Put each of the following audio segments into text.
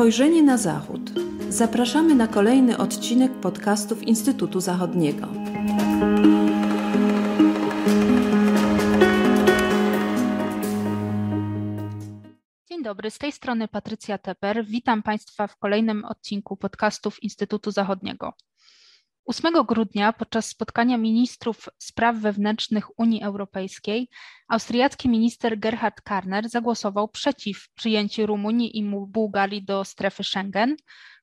Spojrzenie na Zachód. Zapraszamy na kolejny odcinek podcastów Instytutu Zachodniego. Dzień dobry, z tej strony Patrycja Teper. Witam Państwa w kolejnym odcinku podcastów Instytutu Zachodniego. 8 grudnia podczas spotkania ministrów spraw wewnętrznych Unii Europejskiej austriacki minister Gerhard Karner zagłosował przeciw przyjęciu Rumunii i Bułgarii do strefy Schengen,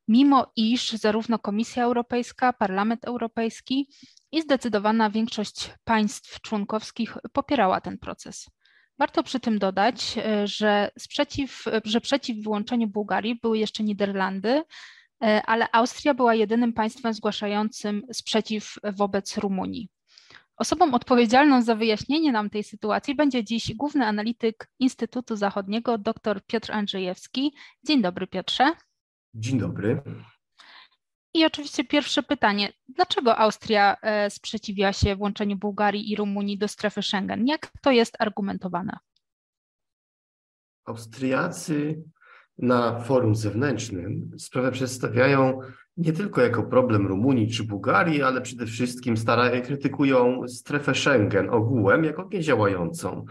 mimo iż zarówno Komisja Europejska, Parlament Europejski i zdecydowana większość państw członkowskich popierała ten proces. Warto przy tym dodać, że, sprzeciw, że przeciw wyłączeniu Bułgarii były jeszcze Niderlandy, E, ale Austria była jedynym państwem zgłaszającym sprzeciw wobec Rumunii. Osobą odpowiedzialną za wyjaśnienie nam tej sytuacji będzie dziś główny analityk Instytutu Zachodniego dr Piotr Andrzejewski. Dzień dobry Piotrze. Dzień dobry. I oczywiście pierwsze pytanie. Dlaczego Austria e, sprzeciwia się włączeniu Bułgarii i Rumunii do strefy Schengen? Jak to jest argumentowane? Austriacy na forum zewnętrznym sprawę przedstawiają nie tylko jako problem Rumunii czy Bułgarii, ale przede wszystkim starają, krytykują strefę Schengen ogółem jako niedziałającą.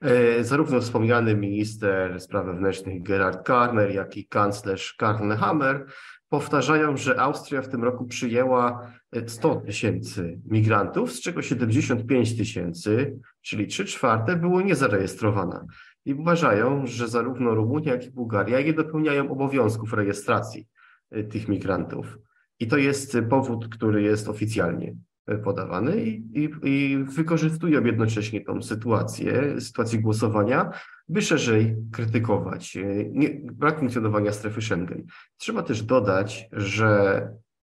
E, zarówno wspomniany minister spraw wewnętrznych Gerhard Karner, jak i kanclerz Karl Hammer powtarzają, że Austria w tym roku przyjęła 100 tysięcy migrantów, z czego 75 tysięcy, czyli 3 czwarte, było niezarejestrowane i uważają, że zarówno Rumunia, jak i Bułgaria nie dopełniają obowiązków rejestracji y, tych migrantów. I to jest powód, który jest oficjalnie y, podawany i, i, i wykorzystują jednocześnie tą sytuację, sytuację głosowania, by szerzej krytykować y, nie, brak funkcjonowania strefy Schengen. Trzeba też dodać, że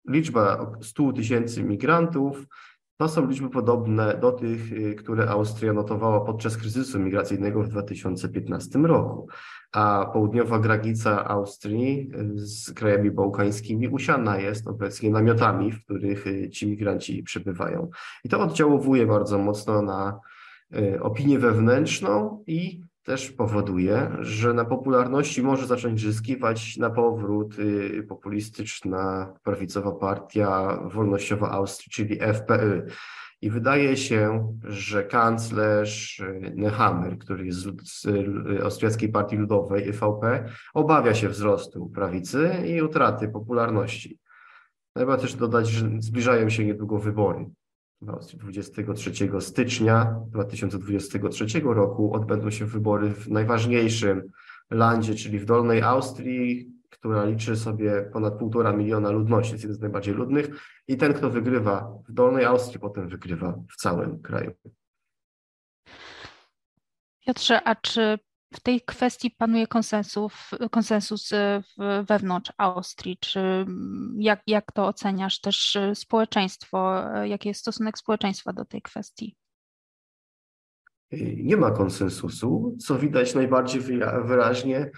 liczba 100 tysięcy migrantów to są liczby podobne do tych, y, które Austria notowała podczas kryzysu migracyjnego w 2015 roku, a południowa granica Austrii y, z krajami bałkańskimi usiana jest obecnie namiotami, w których y, ci migranci przebywają. I to oddziałuje bardzo mocno na opinię wewnętrzną i też powoduje, że na popularności może zacząć zyskiwać na powrót y, populistyczna, prawicowa partia wolnościowa Austrii, czyli FPÖ. I wydaje się, że kanclerz y, Nehammer, który jest z y, Austriackiej Partii Ludowej, EVP, obawia się wzrostu prawicy i utraty popularności. Trzeba też dodać, że zbliżają się niedługo wybory 23 stycznia 2023 roku odbędą się wybory w najważniejszym landzie, czyli w Dolnej Austrii, która liczy sobie ponad półtora miliona ludności, jest jeden z najbardziej ludnych i ten, kto wygrywa w Dolnej Austrii, potem wygrywa w całym kraju. Piotrze, a czy w tej kwestii panuje konsensus, konsensus e, wewnątrz Austrii. Czy jak, jak to oceniasz też e, społeczeństwo? E, jaki jest stosunek społeczeństwa do tej kwestii? Nie ma konsensusu, co widać najbardziej wyraźnie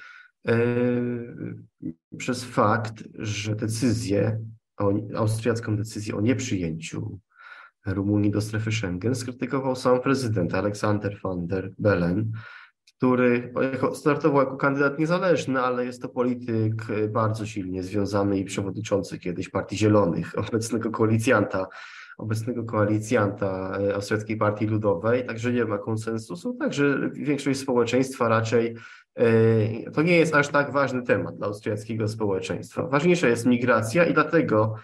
przez fakt, że decyzję, austriacką decyzję o nieprzyjęciu Rumunii do strefy Schengen skrytykował sam prezydent Aleksander van der Bellen, który startował jako kandydat niezależny, ale jest to polityk e, bardzo silnie związany i przewodniczący kiedyś Partii Zielonych, obecnego koalicjanta, obecnego koalicjanta e, Austriackiej Partii Ludowej, także nie ma konsensusu, także większość społeczeństwa raczej e, to nie jest aż tak ważny temat dla austriackiego społeczeństwa. Ważniejsza jest migracja i dlatego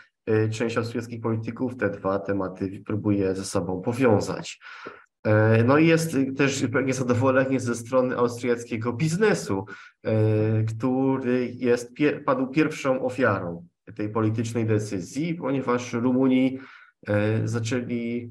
część austriackich polityków te dwa tematy próbuje ze sobą powiązać. E, no i jest też pewnie zadowolenie ze strony austriackiego biznesu, e, który jest, padł pierwszą ofiarą tej politycznej decyzji, ponieważ Rumuni e, zaczęli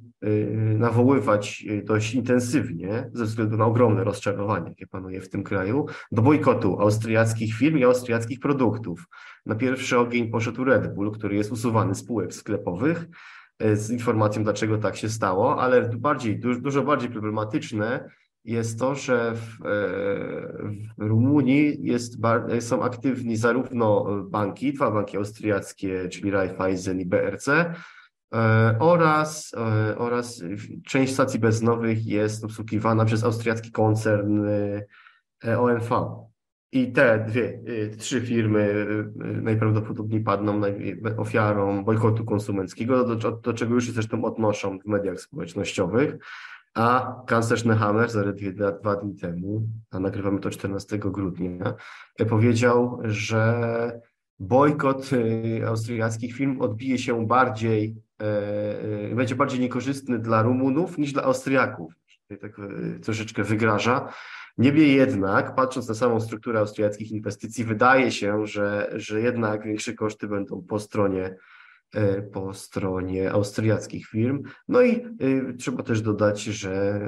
nawoływać dość intensywnie, ze względu na ogromne rozczarowanie, jakie panuje w tym kraju, do bojkotu austriackich firm i austriackich produktów. Na pierwszy ogień poszedł Red Bull, który jest usuwany z półek sklepowych, z informacją, dlaczego tak się stało, ale bardziej, dużo bardziej problematyczne jest to, że w, e, w Rumunii jest, są aktywni zarówno banki, dwa banki austriackie, czyli Raiffeisen i BRC, e, oraz, oraz część stacji benzynowych jest obsługiwana przez austriacki koncern OMV. I te dwie, trzy firmy najprawdopodobniej padną ofiarą bojkotu konsumenckiego, do, do czego już się zresztą odnoszą w mediach społecznościowych. A kanclerz Nehammer zaledwie dwa dni temu, a nagrywamy to 14 grudnia, powiedział, że bojkot austriackich firm odbije się bardziej, będzie bardziej niekorzystny dla Rumunów niż dla Austriaków. Tak troszeczkę wygraża. Niemniej jednak, patrząc na samą strukturę austriackich inwestycji, wydaje się, że, że jednak większe koszty będą po stronie, e, po stronie austriackich firm. No i y, trzeba też dodać, że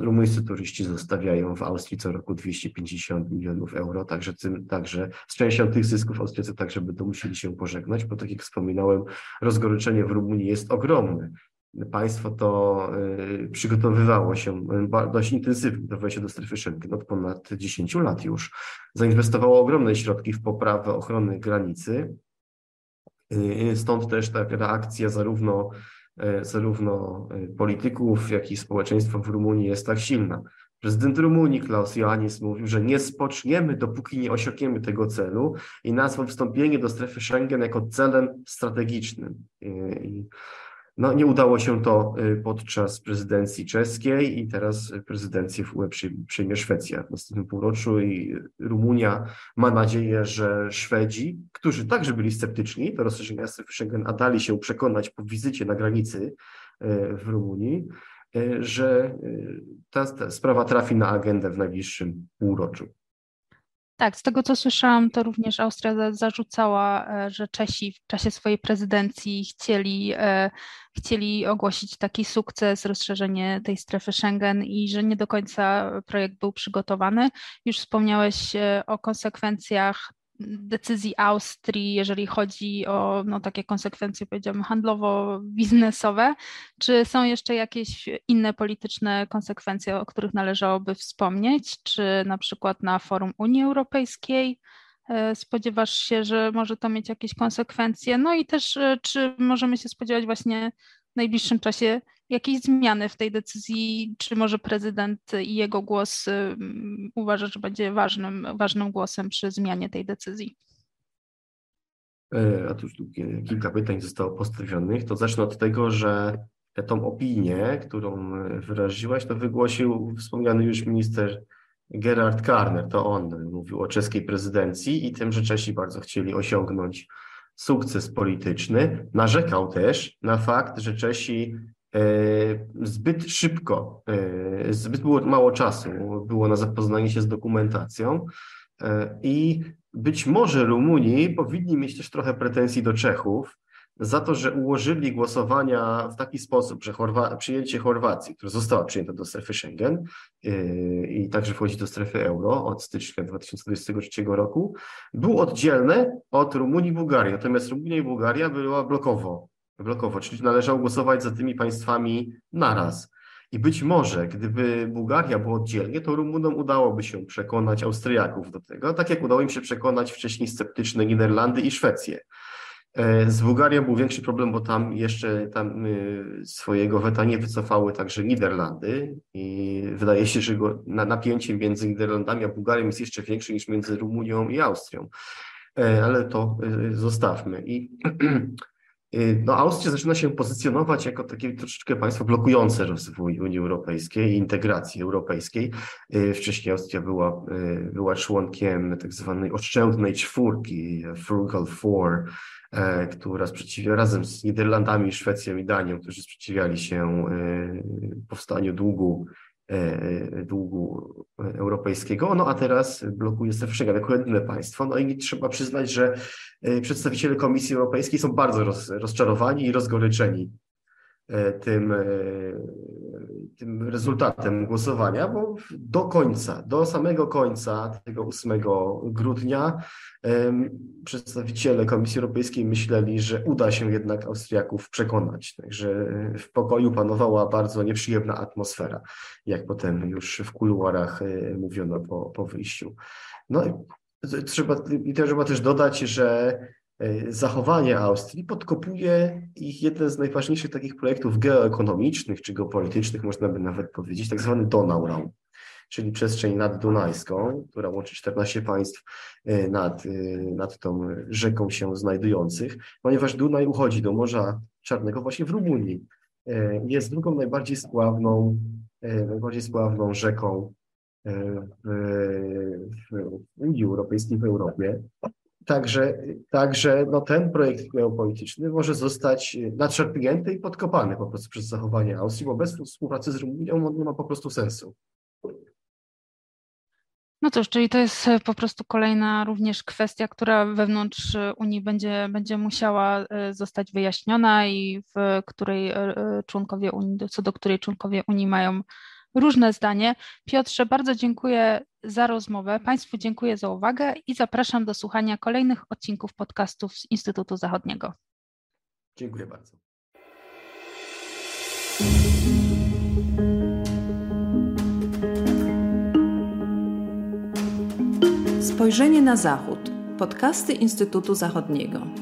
rumuńscy turyści zostawiają w Austrii co roku 250 milionów euro, także, tym, także z częścią tych zysków Austriacy także będą musieli się pożegnać, bo tak jak wspominałem, rozgoryczenie w Rumunii jest ogromne państwo to y, przygotowywało się dość intensywnie do wejścia do strefy Schengen od ponad 10 lat już. Zainwestowało ogromne środki w poprawę ochrony granicy. Y, stąd też ta reakcja zarówno, y, zarówno polityków, jak i społeczeństwa w Rumunii jest tak silna. Prezydent Rumunii Klaus Ioannis mówił, że nie spoczniemy, dopóki nie osiągniemy tego celu i nazwał wstąpienie do strefy Schengen jako celem strategicznym. I no, nie udało się to y, podczas prezydencji czeskiej i teraz prezydencję w UE przyjmie Szwecja w następnym półroczu i Rumunia ma nadzieję, że Szwedzi, którzy także byli sceptyczni do rozszerzenia strefy Schengen, a dali się przekonać po wizycie na granicy y, w Rumunii, y, że ta, ta sprawa trafi na agendę w najbliższym półroczu. Tak, z tego co słyszałam, to również Austria zarzucała, e, że Czesi w czasie swojej prezydencji chcieli, e, chcieli ogłosić taki sukces, rozszerzenie tej strefy Schengen i że nie do końca projekt był przygotowany. Już wspomniałeś e, o konsekwencjach decyzji Austrii, jeżeli chodzi o no, takie konsekwencje, powiedziałabym, handlowo-biznesowe? Czy są jeszcze jakieś inne polityczne konsekwencje, o których należałoby wspomnieć? Czy na przykład na forum Unii Europejskiej e, spodziewasz się, że może to mieć jakieś konsekwencje? No i też, e, czy możemy się spodziewać właśnie w najbliższym czasie jakieś zmiany w tej decyzji, czy może prezydent i jego głos uważa, że będzie ważnym, ważnym głosem przy zmianie tej decyzji? E, a tu kilka pytań zostało postawionych. To zacznę od tego, że tą opinię, którą wyraziłaś, to wygłosił wspomniany już minister Gerard Karner. To on mówił o czeskiej prezydencji i tym, że Czesi bardzo chcieli osiągnąć sukces polityczny. Narzekał też na fakt, że Czesi zbyt szybko, e, zbyt było mało czasu było na zapoznanie się z dokumentacją e, i być może Rumunii powinni mieć też trochę pretensji do Czechów za to, że ułożyli głosowania w taki sposób, że Chorwa przyjęcie Chorwacji, która została przyjęta do strefy Schengen i także wchodzi do strefy euro od stycznia 2023 roku, było oddzielne od Rumunii i Bułgarii. Natomiast Rumunia i Bułgaria była blokowo, blokowo, czyli należało głosować za tymi państwami naraz. I być może, gdyby Bułgaria była oddzielnie, to Rumunom udałoby się przekonać Austriaków do tego, tak jak udało im się przekonać wcześniej sceptyczne Niderlandy i Szwecję. E, z Bułgarią był większy problem, bo tam jeszcze tam y, swojego weta nie wycofały także Niderlandy i wydaje się, że go, napięcie między Niderlandami a Bułgarią jest jeszcze większe niż między Rumunią i Austrią. E, ale to y, zostawmy. I no, Austria zaczyna się pozycjonować jako takie troszeczkę państwo blokujące rozwój Unii Europejskiej i integracji europejskiej. Wcześniej Austria była, była członkiem tak zwanej oszczędnej czwórki, Frugal Four, E, która sprzeciwia razem z Niderlandami, Szwecją i Danią, którzy sprzeciwiali się e, powstaniu długu, długu europejskiego, no a teraz blokuje strefę Schengen jako jedyne państwo. No i trzeba przyznać, że przedstawiciele Komisji Europejskiej są bardzo roz, rozczarowani i rozgoryczeni tym, tym rezultatem głosowania, bo do końca, do samego końca tego 8 grudnia przedstawiciele Komisji Europejskiej myśleli, że uda się jednak Austriaków przekonać. Także w pokoju panowała bardzo nieprzyjemna atmosfera, jak potem już w kuluarach e, mówiono po, po wyjściu. No i trzeba, i trzeba też dodać, że zachowanie Austrii podkopuje ich jeden z najważniejszych takich projektów geoekonomicznych czy geopolitycznych, można by nawet powiedzieć, tak zwany Donauraum. czyli przestrzeń naddunajską, która łączy 14 państw e, nad, e, nad tą rzeką się znajdujących, ponieważ Dunaj uchodzi do Morza Czarnego właśnie w Rumunii. E, jest drugą najbardziej spławną, najbardziej spławną rzeką w, w Unii Europejskiej, w Europie. Także, także no ten projekt geopolityczny może zostać nadszarpnięty i podkopany po prostu przez zachowanie Austrii, bo bez współpracy z Rumunią on nie ma po prostu sensu. No cóż, czyli to jest e, po prostu kolejna również kwestia, która wewnątrz e, Unii będzie, będzie musiała e, zostać wyjaśniona i w której członkowie Unii, co do której członkowie Unii mają różne zdanie. Piotrze, bardzo dziękuję za rozmowę. Państwu dziękuję za uwagę i zapraszam do słuchania kolejnych odcinków podcastów z Instytutu Zachodniego. Dziękuję bardzo. Spojrzenie na Zachód. Podcasty Instytutu Zachodniego.